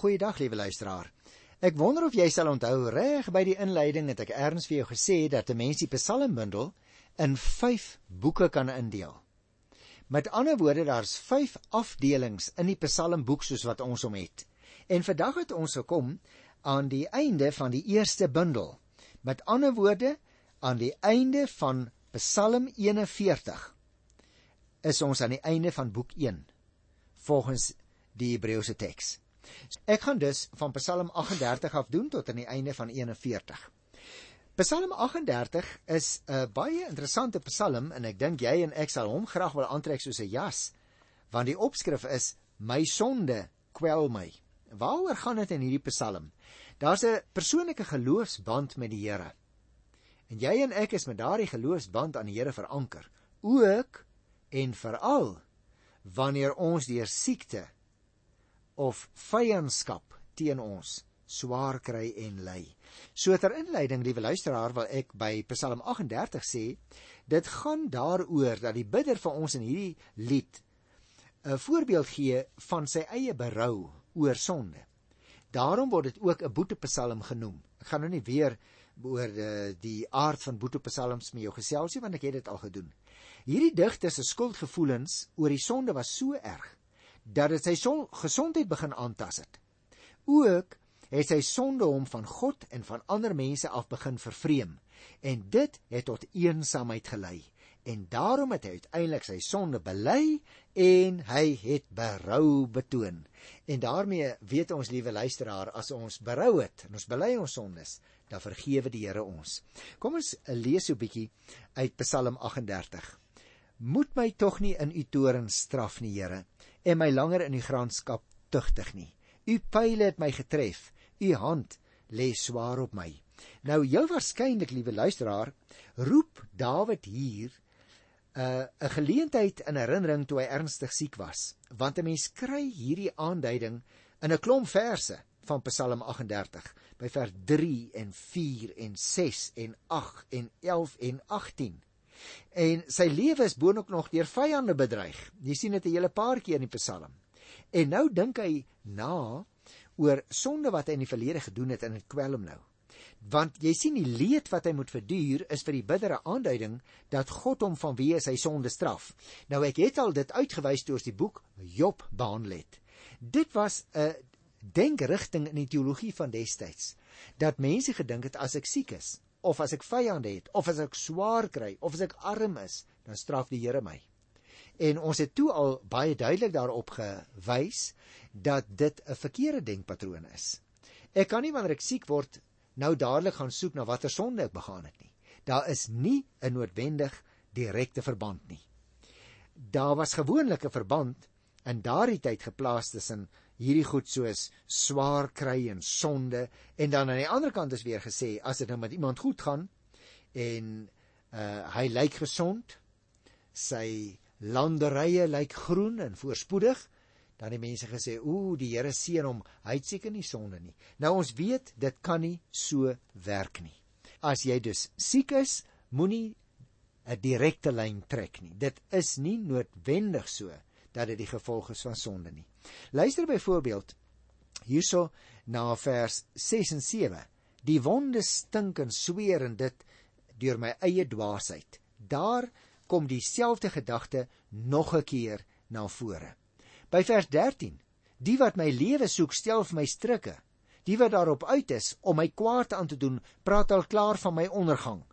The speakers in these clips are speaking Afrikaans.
Goeiedag, liewe luisteraar. Ek wonder of jy sal onthou reg by die inleiding het ek erns vir jou gesê dat 'n mens die Psalmbundel in 5 boeke kan indeel. Met ander woorde, daar's 5 afdelings in die Psalmboek soos wat ons hom het. En vandag het ons gekom aan die einde van die eerste bundel. Met ander woorde, aan die einde van Psalm 41 is ons aan die einde van boek 1 volgens die Hebreëse teks. Ek gaan dus van Psalm 38 af doen tot aan die einde van 41. Psalm 38 is 'n baie interessante Psalm en ek dink jy en ek sal hom graag wil aantrek soos 'n jas, want die opskrif is my sonde kwel my. Waaroor gaan dit in hierdie Psalm? Daar's 'n persoonlike geloofsband met die Here. En jy en ek is met daardie geloofsband aan die Here veranker, ook en veral wanneer ons deur siekte of vyandskap teen ons swaar kry en ly. So ter inleiding, liewe luisteraar, wil ek by Psalm 38 sê, dit gaan daaroor dat die bidder vir ons in hierdie lied 'n voorbeeld gee van sy eie berou oor sonde. Daarom word dit ook 'n boetepsalm genoem. Ek gaan nou nie weer oor die, eh, die aard van boetepsalms met jou gesels nie, want ek het dit al gedoen. Hierdie digter se skuldgevoelens oor die sonde was so erg dat dit sy son, gesondheid begin aantas het. Ook het sy sonde hom van God en van ander mense af begin vervreem en dit het tot eensaamheid gelei en daarom het hy uiteindelik sy sonde bely en hy het berou betoon. En daarmee weet ons liewe luisteraar as ons berou het en ons bely ons sondes, dan vergewe die Here ons. Kom ons lees so 'n bietjie uit Psalm 38. Moet my tog nie in u toorn straf nie, Here, en my langer in die graanskap tugtig nie. U pile het my getref. U hand lê swaar op my. Nou heel waarskynlik, liewe luisteraar, roep Dawid hier 'n uh, 'n geleentheid in herinnering toe hy ernstig siek was, want 'n mens kry hierdie aanduiding in 'n klomp verse van Psalm 38 by vers 3 en 4 en 6 en 8 en 11 en 18 en sy lewe is boonop nog deur vyande bedreig. Jy sien dit 'n hele paar keer in die Psalm. En nou dink hy na oor sonde wat hy in die verlede gedoen het en dit kwel hom nou. Want jy sien die leed wat hy moet verduur is vir die bidder 'n aanduiding dat God hom vanweë sy sonde straf. Nou ek het al dit uitgewys deur die boek Job behandel het. Dit was 'n denkrigting in die teologie van destyds dat mense gedink het as ek siek is of as ek vyande het of as ek swaar kry of as ek arm is, dan straf die Here my. En ons het toe al baie duidelik daarop gewys dat dit 'n verkeerde denkpatroon is. Ek kan nie wanneer ek siek word nou dadelik gaan soek na watter sonde ek begaan het nie. Daar is nie 'n noodwendig direkte verband nie. Daar was gewoonlik 'n verband in daardie tyd geplaas tussen hierdie goed soos swaar kry en sonde en dan aan die ander kant is weer gesê as dit nou met iemand goed gaan en uh hy lyk gesond sy landerye lyk groen en voorspoedig dan die mense gesê ooh die Here seën hom hy het seker nie sonde nie. Nou ons weet dit kan nie so werk nie. As jy dus siek is moenie 'n direkte lyn trek nie. Dit is nie noodwendig so dat dit die gevolg is van sonde nie. Luister byvoorbeeld hierso na vers 6 en 7. Die wonde stink en sweer en dit deur my eie dwaasheid. Daar kom dieselfde gedagte nog 'n keer na vore. By vers 13. Die wat my lewe soek, stel vir my strikke. Die wat daarop uit is om my kwaad aan te doen, praat al klaar van my ondergang.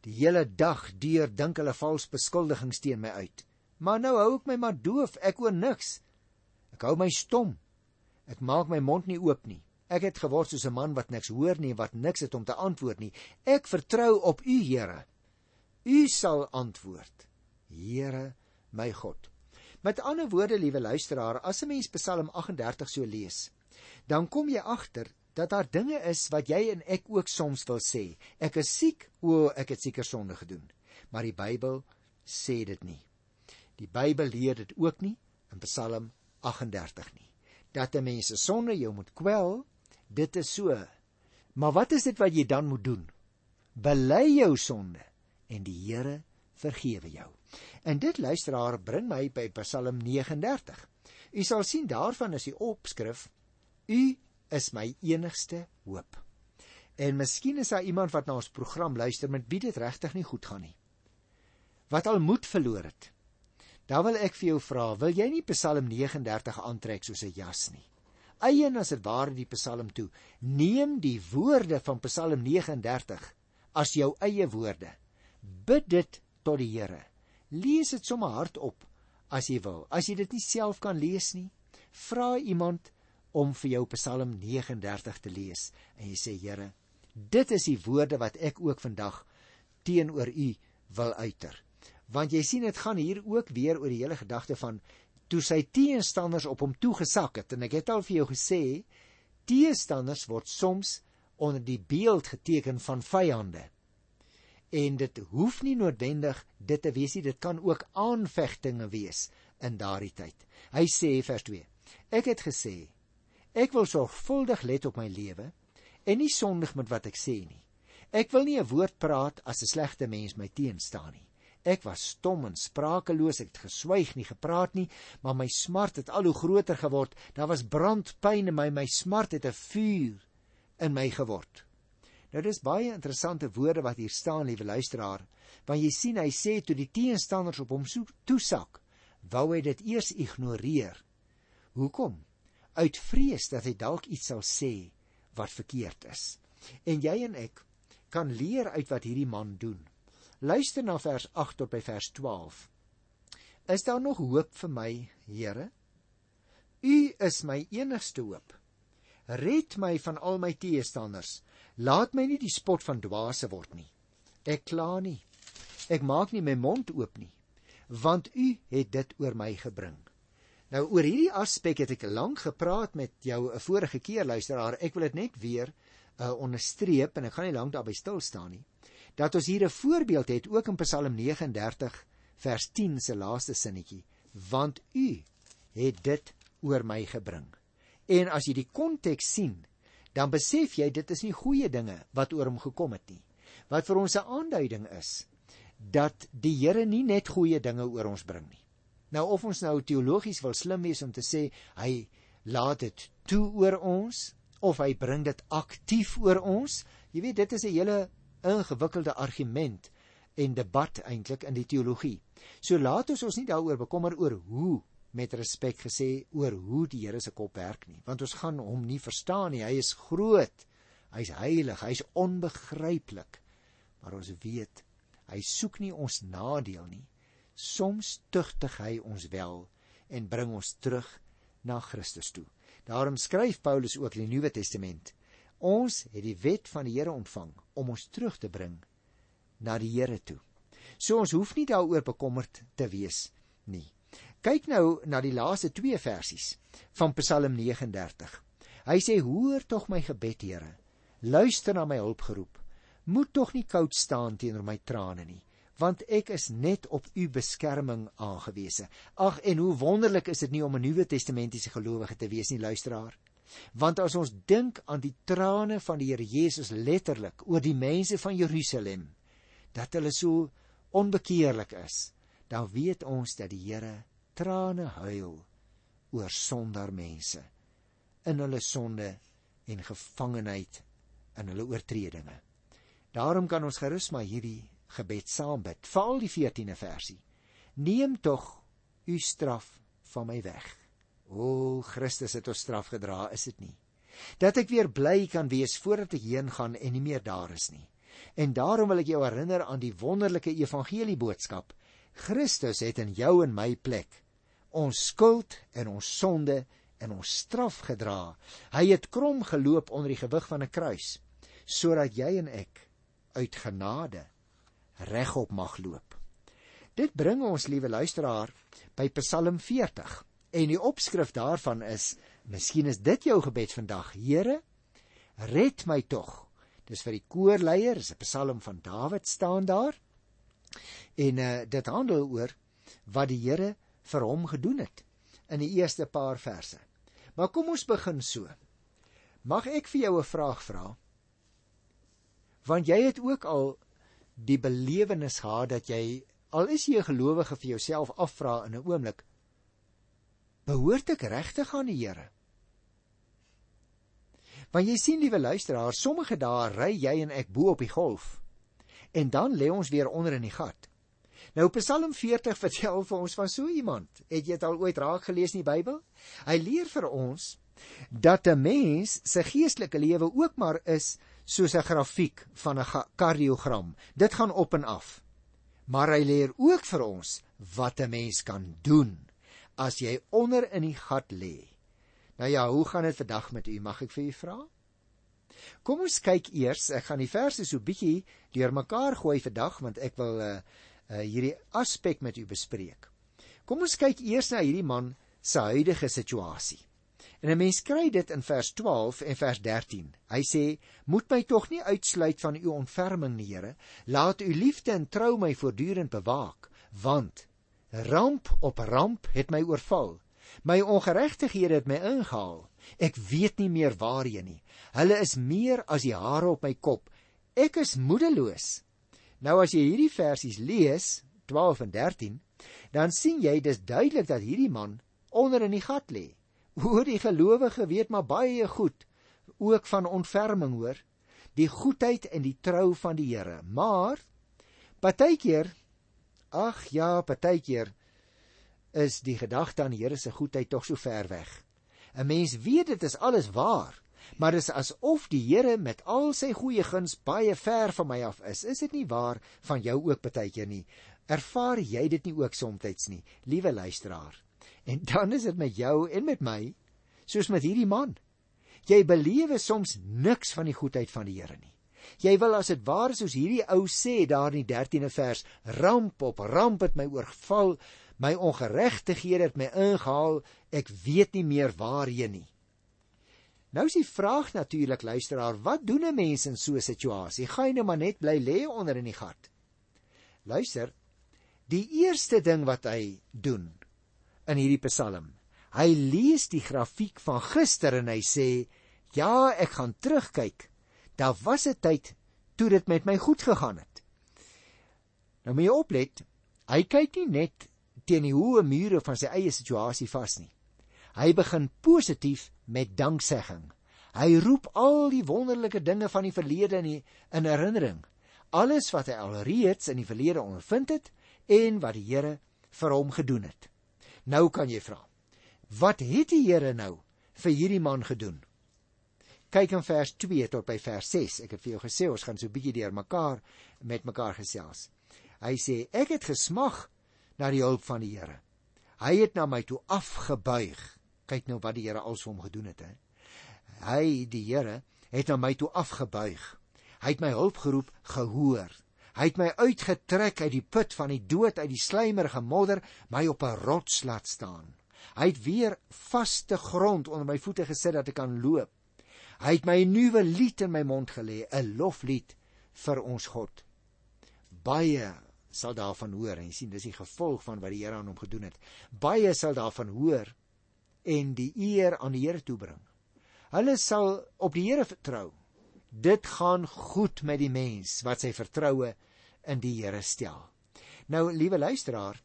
Die hele dag deur dink hulle vals beskuldigings teen my uit. Maar nou hou ek my maar doof, ek hoor niks. Ek hou my stom. Ek maak my mond nie oop nie. Ek het geword soos 'n man wat niks hoor nie, wat niks het om te antwoord nie. Ek vertrou op U, Here. U sal antwoord. Here, my God. Met ander woorde, liewe luisteraar, as 'n mens Psalm 38 so lees, dan kom jy agter dat daar dinge is wat jy en ek ook soms wil sê. Ek is siek, o, ek het seker sonde gedoen. Maar die Bybel sê dit nie. Die Bybel leer dit ook nie in Psalm 38 nie. Dat 'n mens se sonde jou moet kwel, dit is so. Maar wat is dit wat jy dan moet doen? Bely jou sonde en die Here vergewe jou. En dit luisteraar bring my by Psalm 39. U sal sien daarvan is die opskrif U is my enigste hoop. En miskien is daar iemand wat na ons program luister met wie dit regtig nie goed gaan nie. Wat al moed verloor het. Dan wil ek vir jou vra, wil jy nie Psalm 39 aantrek soos 'n jas nie? Eien as dit ware die Psalm toe. Neem die woorde van Psalm 39 as jou eie woorde. Bid dit tot die Here. Lees dit sommer hardop as jy wil. As jy dit nie self kan lees nie, vra iemand om vir jou Psalm 39 te lees en jy sê Here, dit is die woorde wat ek ook vandag teenoor U wil uiter. Want jy sien dit gaan hier ook weer oor die hele gedagte van toe sy teenstanders op hom toegesak het en ek het al vir jou gesê teenstanders word soms onder die beeld geteken van vyande. En dit hoef nie noodwendig dit te wees nie, dit kan ook aanvegtinge wees in daardie tyd. Hy sê vers 2: Ek het gesê Ek wil sorgvuldig let op my lewe en nie sondig met wat ek sê nie. Ek wil nie 'n woord praat as 'n slegte mens my teenstaan nie. Ek was stom en sprakeloos, ek het geswyg nie gepraat nie, maar my smart het al hoe groter geword. Daar was brandpyn in my, my smart het 'n vuur in my geword. Nou dis baie interessante woorde wat hier staan, liewe luisteraar, want jy sien hy sê toe die teenstanders op hom toesak, wou hy dit eers ignoreer. Hoekom? uit vrees dat hy dalk iets sal sê wat verkeerd is. En jy en ek kan leer uit wat hierdie man doen. Luister na vers 8 tot by vers 12. Is daar nog hoop vir my, Here? U is my enigste hoop. Red my van al my teestanders. Laat my nie die spot van dwaase word nie. Ek kla nie. Ek maak nie my mond oop nie, want u het dit oor my gebring. Nou oor hierdie aspek het ek lank gepraat met jou 'n vorige keer luisteraar. Ek wil dit net weer uh, onderstreep en ek gaan nie lank daarby stil staan nie. Dat ons hier 'n voorbeeld het ook in Psalm 39 vers 10 se laaste sinnetjie, want u het dit oor my gebring. En as jy die konteks sien, dan besef jy dit is nie goeie dinge wat oor hom gekom het nie. Wat vir ons 'n aanduiding is dat die Here nie net goeie dinge oor ons bring nie. Nou of ons nou teologies wil slim wees om te sê hy laat dit toe oor ons of hy bring dit aktief oor ons, jy weet dit is 'n hele ingewikkelde argument en debat eintlik in die teologie. So laat ons ons nie daaroor bekommer oor hoe met respek gesê oor hoe die Here se kop werk nie, want ons gaan hom nie verstaan nie. Hy is groot. Hy's heilig, hy's onbegryplik. Maar ons weet hy soek nie ons nadeel nie. Soms tugtig hy ons wel en bring ons terug na Christus toe. Daarom skryf Paulus ook in die Nuwe Testament: Ons het die wet van die Here ontvang om ons terug te bring na die Here toe. So ons hoef nie daaroor bekommerd te wees nie. Kyk nou na die laaste 2 versies van Psalm 39. Hy sê: "Hoor tog my gebed, Here. Luister na my hulpgeroep. Moet tog nie koud staan teenoor my trane nie want ek is net op u beskerming aangewese. Ag en hoe wonderlik is dit nie om 'n Nuwe Testamentiese gelowige te wees nie, luisteraar. Want as ons dink aan die trane van die Here Jesus letterlik oor die mense van Jerusalem, dat hulle so onbekeerlik is, dan weet ons dat die Here trane huil oor sondaar mense in hulle sonde en gevangenheid in hulle oortredinge. Daarom kan ons gerus maar hierdie gebed saam bid. Val die 14de versie. Neem tog u straf van my weg. O Christus het ons straf gedra, is dit nie? Dat ek weer bly kan wees voordat ek heen gaan en nie meer daar is nie. En daarom wil ek jou herinner aan die wonderlike evangelie boodskap. Christus het in jou en my plek ons skuld en ons sonde en ons straf gedra. Hy het krom geloop onder die gewig van 'n kruis sodat jy en ek uit genade regop mag loop. Dit bring ons, liewe luisteraar, by Psalm 40. En die opskrif daarvan is: Miskien is dit jou gebed vandag, Here, red my tog. Dis vir die koorleier, is 'n Psalm van Dawid staan daar. En uh, dit handel oor wat die Here vir hom gedoen het in die eerste paar verse. Maar kom ons begin so. Mag ek vir jou 'n vraag vra? Want jy het ook al die belewenis gehad dat jy al is jy 'n gelowige vir jouself afvra in 'n oomblik behoort ek regtig aan die Here Want jy sien liewe luisteraar, sommige dae ry jy en ek bo op die golf. En dan lê ons weer onder in die gat. Nou Psalm 40 vertel vir ons van so iemand. Het jy dit al ooit raak gelees in die Bybel? Hy leer vir ons dat 'n mens se geestelike lewe ook maar is soos 'n grafiek van 'n kardiogram. Dit gaan op en af. Maar hy leer ook vir ons wat 'n mens kan doen as jy onder in die gat lê. Nou ja, hoe gaan dit vandag met u? Mag ek vir u vra? Kom ons kyk eers. Ek gaan die verse so bietjie deurmekaar gooi vandag want ek wil uh, uh hierdie aspek met u bespreek. Kom ons kyk eers na hierdie man se huidige situasie. En 'n mens kry dit in vers 12 en vers 13. Hy sê: "Moet my tog nie uitsluit van u ontferming, Here. Laat u liefde en trou my voortdurend bewaak, want ramp op ramp het my oorval. My ongeregtighede het my ingehaal. Ek weet nie meer waarheen nie. Hulle is meer as die hare op my kop. Ek is moedeloos." Nou as jy hierdie versies lees, 12 en 13, dan sien jy dis duidelik dat hierdie man onder in die gat lê. Hoor die gelowige weet maar baie goed ook van ontferming hoor, die goedheid en die trou van die Here. Maar partykeer ag ja, partykeer is die gedagte aan die Here se goedheid tog so ver weg. 'n Mens weet dit is alles waar, maar dit is asof die Here met al sy goeie guns baie ver van my af is. Is dit nie waar van jou ook partykeer nie? Ervaar jy dit nie ook soms nie, liewe luisteraar? En dan is dit met jou en met my soos met hierdie man. Jy belewe soms niks van die goedheid van die Here nie. Jy wil as dit ware soos hierdie ou sê daar in die 13de vers, ramp op ramp het my oorval, my ongeregtighede het my ingehaal, ek weet nie meer waarheen nie. Nou is die vraag natuurlik luisteraar, wat doen 'n mens in so 'n situasie? Gaan jy nou maar net bly lê onder in die gat? Luister, die eerste ding wat hy doen in hierdie Psalm. Hy lees die grafiek van gister en hy sê: "Ja, ek gaan terugkyk. Daar was 'n tyd toe dit met my goed gegaan het." Nou moet jy oplet. Hy kyk nie net teen die hoë mure van sy eie situasie vas nie. Hy begin positief met danksegging. Hy roep al die wonderlike dinge van die verlede in, die, in herinnering. Alles wat hy alreeds in die verlede ondervind het en wat die Here vir hom gedoen het. Nou kan jy vra. Wat het die Here nou vir hierdie man gedoen? Kyk in vers 2 tot by vers 6. Ek het vir jou gesê ons gaan so bietjie deur mekaar met mekaar gesels. Hy sê ek het gesmag na die hulp van die Here. Hy het na my toe afgebuig. Kyk nou wat die Here als vir hom gedoen het, hè. Hy, die Here, het na my toe afgebuig. Hy het my hulp geroep, gehoor. Hy het my uitgetrek uit die put van die dood uit die slijmerige modder, my op 'n rots laat staan. Hy het weer vaste grond onder my voete gesit dat ek kan loop. Hy het my 'n nuwe lied in my mond gelê, 'n loflied vir ons God. Baie sal daarvan hoor en sien dis die gevolg van wat die Here aan hom gedoen het. Baie sal daarvan hoor en die eer aan die Here toebring. Hulle sal op die Here vertrou. Dit gaan goed met die mens wat sy vertroue in die Here stel. Nou, liewe luisteraar,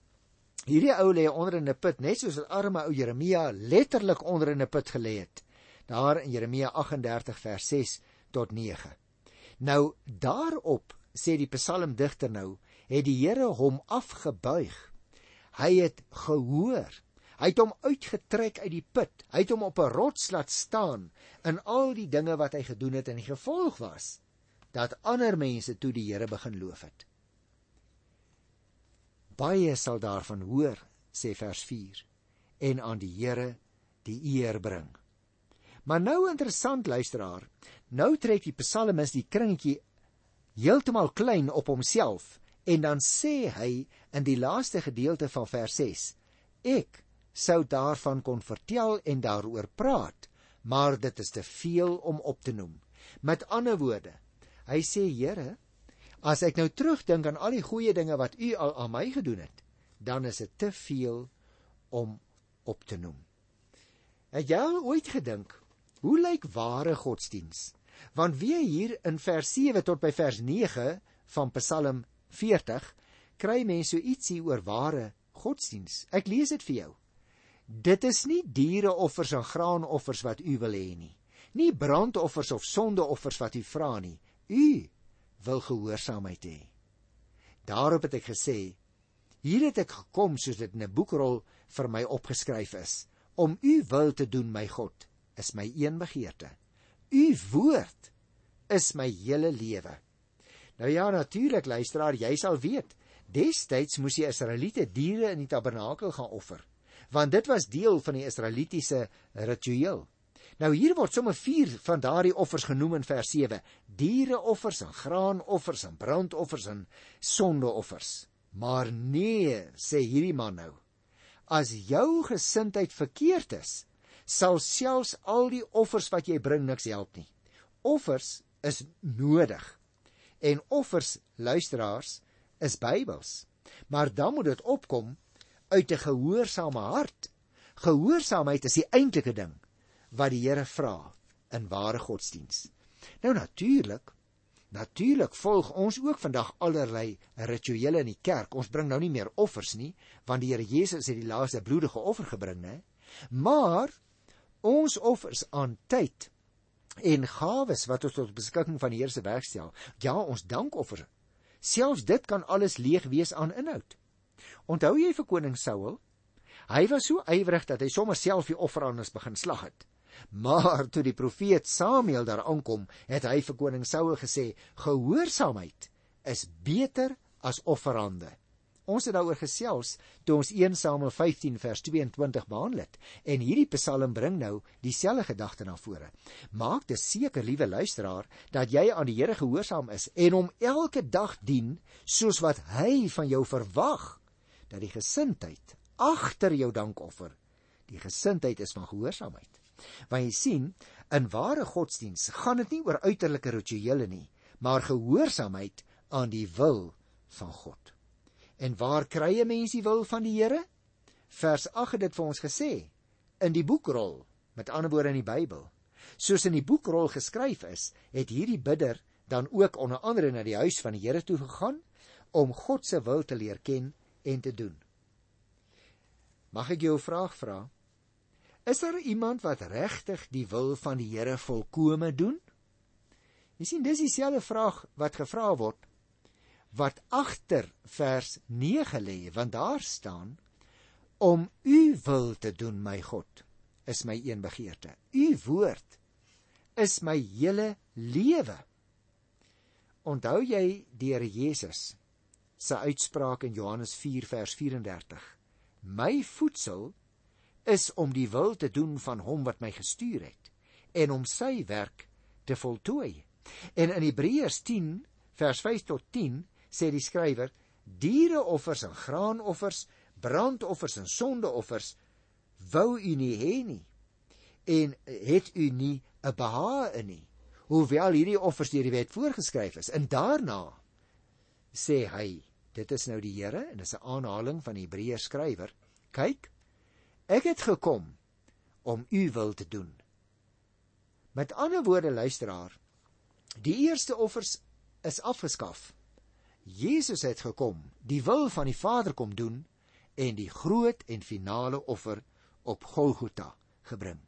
hierdie ou lê onder in 'n put, net soos 'n arme ou Jeremia letterlik onder in 'n put gelê het. Daar in Jeremia 38 vers 6 tot 9. Nou daarop sê die psalmdigter nou, het die Here hom afgebuig. Hy het gehoor. Hy het hom uitgetrek uit die put. Hy het hom op 'n rots laat staan in al die dinge wat hy gedoen het en die gevolg was dat ander mense toe die Here begin loof het baie sal daarvan hoor sê vers 4 en aan die Here die eer bring. Maar nou interessant luisteraar, nou trek die psalmis die kringetjie heeltemal klein op homself en dan sê hy in die laaste gedeelte van vers 6: Ek sou daarvan kon vertel en daaroor praat, maar dit is te veel om op te noem. Met ander woorde, hy sê Here, As ek nou terugdink aan al die goeie dinge wat u al aan my gedoen het, dan is dit te veel om op te noem. Het jy ooit gedink, hoe lyk ware godsdiens? Want wie hier in vers 7 tot by vers 9 van Psalm 40 kry mense so ietsie oor ware godsdiens. Ek lees dit vir jou. Dit is nie diereoffers en graanoffers wat u wil hê nie. Nie brandoffers of sondeoffers wat u vra nie. U wil gehoorsaamheid hê. Daarop het ek gesê: Hier het ek gekom soos dit in 'n boekrol vir my opgeskryf is, om u wil te doen, my God, is my een begeerte. U woord is my hele lewe. Nou ja, natuurlik luisteraar, jy sal weet, destyds moes die Israeliete diere in die tabernakel gaan offer, want dit was deel van die Israelitiese ritueel. Nou hier word sommer vier van daardie offers genoem in vers 7: diereoffers en graanoffers en brandoffers en sondeoffers. Maar nee, sê hierdie man nou, as jou gesindheid verkeerd is, sal selfs al die offers wat jy bring niks help nie. Offers is nodig. En offers, luisteraars, is Bybels. Maar dan moet dit opkom uit 'n gehoorsame hart. Gehoorsaamheid is die eintlike ding wat die Here vra in ware godsdiens. Nou natuurlik, natuurlik volg ons ook vandag allerlei rituele in die kerk. Ons bring nou nie meer offers nie, want die Here Jesus het die laaste bloedige offer gebring, né? Maar ons offers aan tyd en gawes wat ons tot beskikking van die Here se werk stel. Ja, ons dankoffer. Selfs dit kan alles leeg wees aan inhoud. Onthou jy vir koning Saul? Hy was so ywerig dat hy sommer self die offerandes begin slag het. Maar toe die profeet Samuel daar aankom, het hy vir koning Saul gesê: "Gehoorsaamheid is beter as offerande." Ons het daaroor gesels toe ons 1 Samuel 15 vers 22 behandel het en hierdie Psalm bring nou dieselfde gedagte na vore. Maak dit seker, liewe luisteraar, dat jy aan die Here gehoorsaam is en hom elke dag dien soos wat hy van jou verwag. Dat die gesindheid agter jou dankoffer, die gesindheid is van gehoorsaamheid. Want jy sien, in ware godsdiens gaan dit nie oor uiterlike rituele nie, maar gehoorsaamheid aan die wil van God. En waar kry 'n mens die wil van die Here? Vers 8 het dit vir ons gesê in die boekrol, met ander woorde in die Bybel. Soos in die boekrol geskryf is, het hierdie bidder dan ook onder andere na die huis van die Here toe gegaan om God se wil te leer ken en te doen. Mag ek jou 'n vraag vra? Is daar iemand wat regtig die wil van die Here volkome doen? Jy sien, dis dieselfde vraag wat gevra word wat agter vers 9 lê, want daar staan om u wil te doen my God is my een begeerte. U woord is my hele lewe. Onthou jy die Here Jesus se uitspraak in Johannes 4 vers 34. My voedsel is om die wil te doen van hom wat my gestuur het en om sy werk te voltooi. En in Hebreërs 10 vers 5 tot sê die skrywer diereoffers en graanoffers brandoffers en sondeoffers wou u nie hê nie en het u nie 'n behae in nie. Hoewel hierdie offers deur die wet voorgeskryf is. En daarna sê hy dit is nou die Here en dis 'n aanhaling van die Hebreërs skrywer kyk ek het gekom om u wil te doen. Met ander woorde luisteraar die eerste offers is afgeskaf Jesus het gekom, die wil van die Vader kom doen en die groot en finale offer op Golgotha gebring.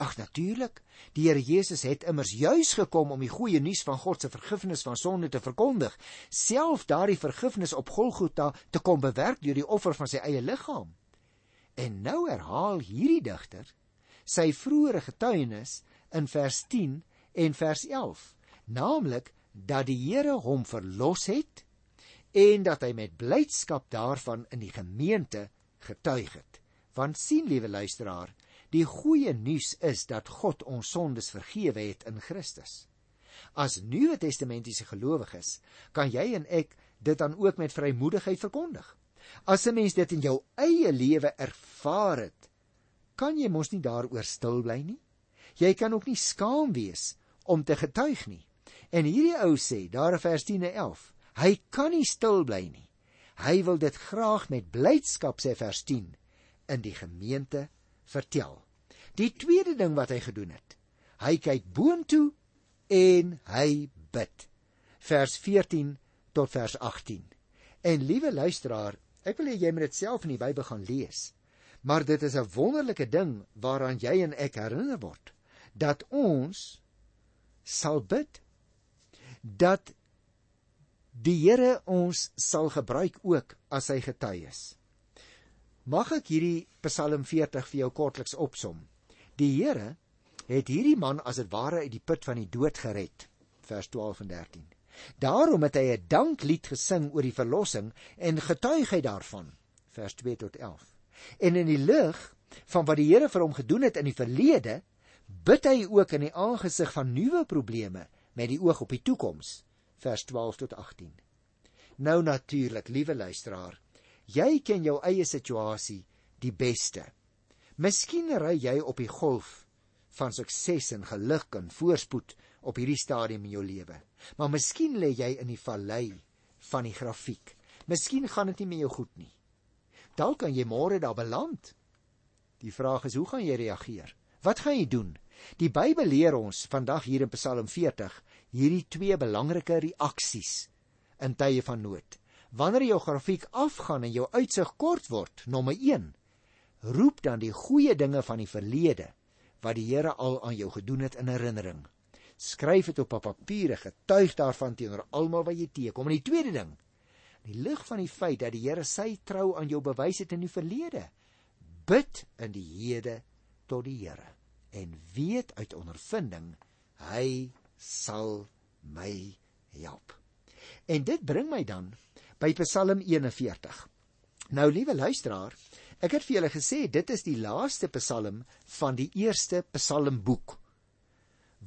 Ag natuurlik, die Here Jesus het immers juis gekom om die goeie nuus van God se vergifnis van sonde te verkondig, self daardie vergifnis op Golgotha te kom bewerk deur die offer van sy eie liggaam. En nou herhaal hierdie digter sy vroeëre getuienis in vers 10 en vers 11, naamlik dat die Here hom verlos het en dat hy met blydskap daarvan in die gemeente getuig het. Want sien liewe luisteraar, die goeie nuus is dat God ons sondes vergewe het in Christus. As Nuwe Testamentiese gelowiges, kan jy en ek dit dan ook met vrymoedigheid verkondig. As 'n mens dit in jou eie lewe ervaar het, kan jy mos nie daaroor stil bly nie. Jy kan ook nie skaam wees om te getuig nie. En hierdie ou sê, daar in vers 10 en 11, Hy kan nie stil bly nie. Hy wil dit graag met blydskap sê vers 10 in die gemeente vertel. Die tweede ding wat hy gedoen het. Hy kyk boontoe en hy bid. Vers 14 tot vers 18. En liewe luisteraar, ek wil hê jy moet dit self in die Bybel gaan lees. Maar dit is 'n wonderlike ding waaraan jy en ek herinner word dat ons sal bid dat die Here ons sal gebruik ook as sy getuies. Mag ek hierdie Psalm 40 vir jou kortliks opsom. Die Here het hierdie man as dit ware uit die put van die dood gered, vers 12 en 13. Daarom het hy 'n danklied gesing oor die verlossing en getuig hy daarvan, vers 2 tot 11. En in die lig van wat die Here vir hom gedoen het in die verlede, bid hy ook in die aangesig van nuwe probleme met die oog op die toekoms, vers 12 tot 18. Nou natuurlik, liewe luisteraar, jy ken jou eie situasie die beste. Miskien ry jy op die golf van sukses en geluk en voorspoed op hierdie stadium in jou lewe. Maar miskien lê jy in die vallei van die grafiek. Miskien gaan dit nie met jou goed nie. Dalk kan jy môre daar beland. Die vraag is, hoe gaan jy reageer? Wat gaan jy doen? Die Bybel leer ons vandag hier in Psalm 40 hierdie twee belangrike reaksies in tye van nood. Wanneer jou grafiek afgaan en jou uitsig kort word, nommer 1, roep dan die goeie dinge van die verlede wat die Here al aan jou gedoen het in herinnering. Skryf dit op 'n papier, getuig daarvan teenoor almal wat jy teekom. En die tweede ding, in die lig van die feit dat die Here sy trou aan jou bewys het in die verlede, bid in die hede tot die Here en weet uit ondervinding hy sal my help. En dit bring my dan by Psalm 41. Nou liewe luisteraar, Ek het vir julle gesê dit is die laaste Psalm van die eerste Psalmboek.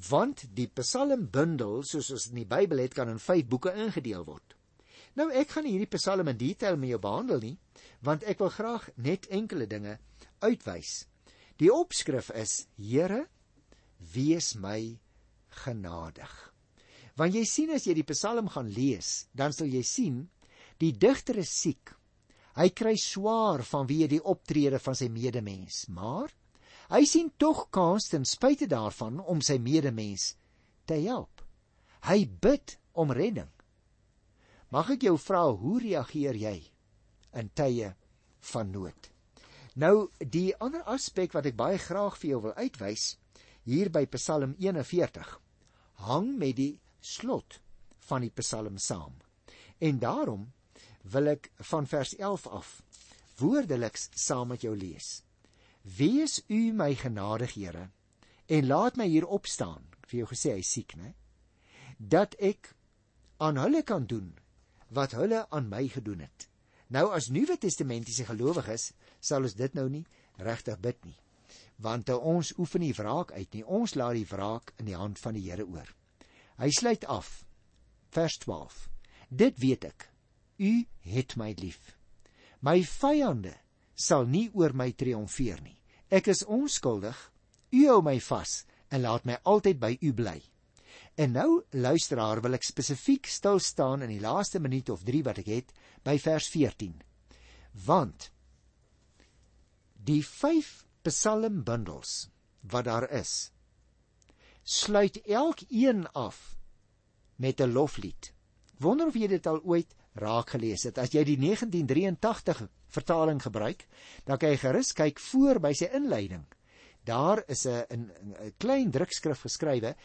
Want die Psalmbundel, soos ons in die Bybel het, kan in 5 boeke ingedeel word. Nou ek gaan hierdie Psalm in detail met jou behandel nie, want ek wil graag net enkele dinge uitwys. Die opskrif is: Here, wees my genadig. Want jy sien as jy die Psalm gaan lees, dan sal jy sien die digter is siek Hy kry swaar vanweë die optrede van sy medemens, maar hy sien tog kans ten spyte daarvan om sy medemens te help. Hy bid om redding. Mag ek jou vra hoe reageer jy in tye van nood? Nou die ander aspek wat ek baie graag vir jou wil uitwys hier by Psalm 41 hang met die slot van die Psalm saam. En daarom wil ek van vers 11 af woordeliks saam met jou lees. Wees u my genadig, Here, en laat my hier opstaan. Vir jou gesê hy siek, né? Dat ek aan hulle kan doen wat hulle aan my gedoen het. Nou as Nuwe Testamentiese gelowiges sal ons dit nou nie regtig bid nie. Want ons oefen nie wraak uit nie. Ons laat die wraak in die hand van die Here oor. Hy sluit af vers 12. Dit weet ek U het my lief. My vyande sal nie oor my triomfeer nie. Ek is onskuldig. U hou my vas en laat my altyd by u bly. En nou luisteraar wil ek spesifiek stil staan in die laaste minuut of 3 wat ek het by vers 14. Want die 5 psalmbundels wat daar is sluit elkeen af met 'n loflied. Wonder of jy dit al ooit raak gelees het. As jy die 1983 vertaling gebruik, dan kan jy gerus kyk voor by sy inleiding. Daar is 'n 'n klein drukskrif geskrywe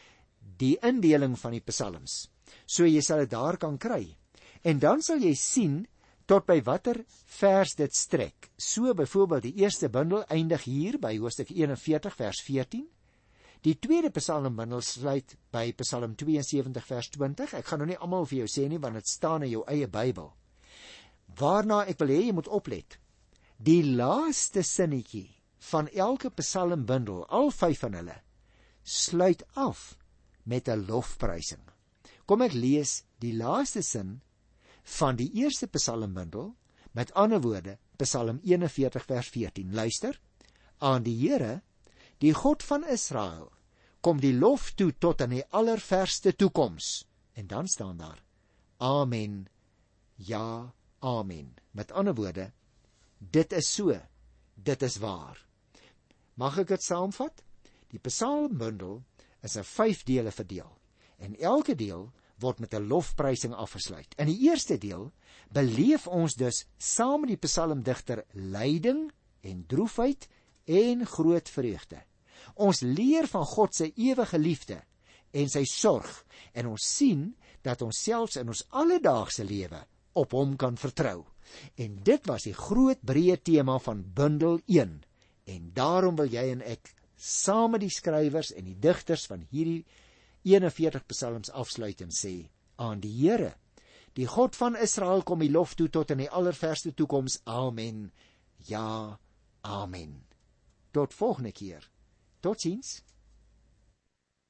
die indeling van die psalms. So jy sal dit daar kan kry. En dan sal jy sien tot by watter vers dit strek. So byvoorbeeld die eerste bundel eindig hier by hoofstuk 41 vers 14 Die tweede psalmbundel sluit by Psalm 72 vers 20. Ek gaan nou nie almal vir jou sê nie want dit staan in jou eie Bybel. Waarna ek wil hê jy moet oplet. Die laaste sinnetjie van elke psalmbundel, al 5 van hulle, sluit af met 'n lofprysing. Kom ek lees die laaste sin van die eerste psalmbundel, met ander woorde, Psalm 41 vers 14. Luister: Aan die Here die God van Israel, kom die lof toe tot aan die allerverste toekoms. En dan staan daar: Amen. Ja, amen. Met ander woorde, dit is so. Dit is waar. Mag ek dit saamvat? Die Psalmbundel is in 5 dele verdeel en elke deel word met 'n lofprysing afgesluit. In die eerste deel beleef ons dus saam met die psalmdigter lyding en droefheid en groot vreugde. Ons leer van God se ewige liefde en sy sorg en ons sien dat ons selfs in ons alledaagse lewe op hom kan vertrou. En dit was die groot breë tema van bundel 1. En daarom wil jy en ek saam met die skrywers en die digters van hierdie 41 psalms afsluit en sê aan die Here. Die God van Israel kom die lof toe tot in die allerverste toekoms. Amen. Ja amen. Tot volgende keer. Totsiens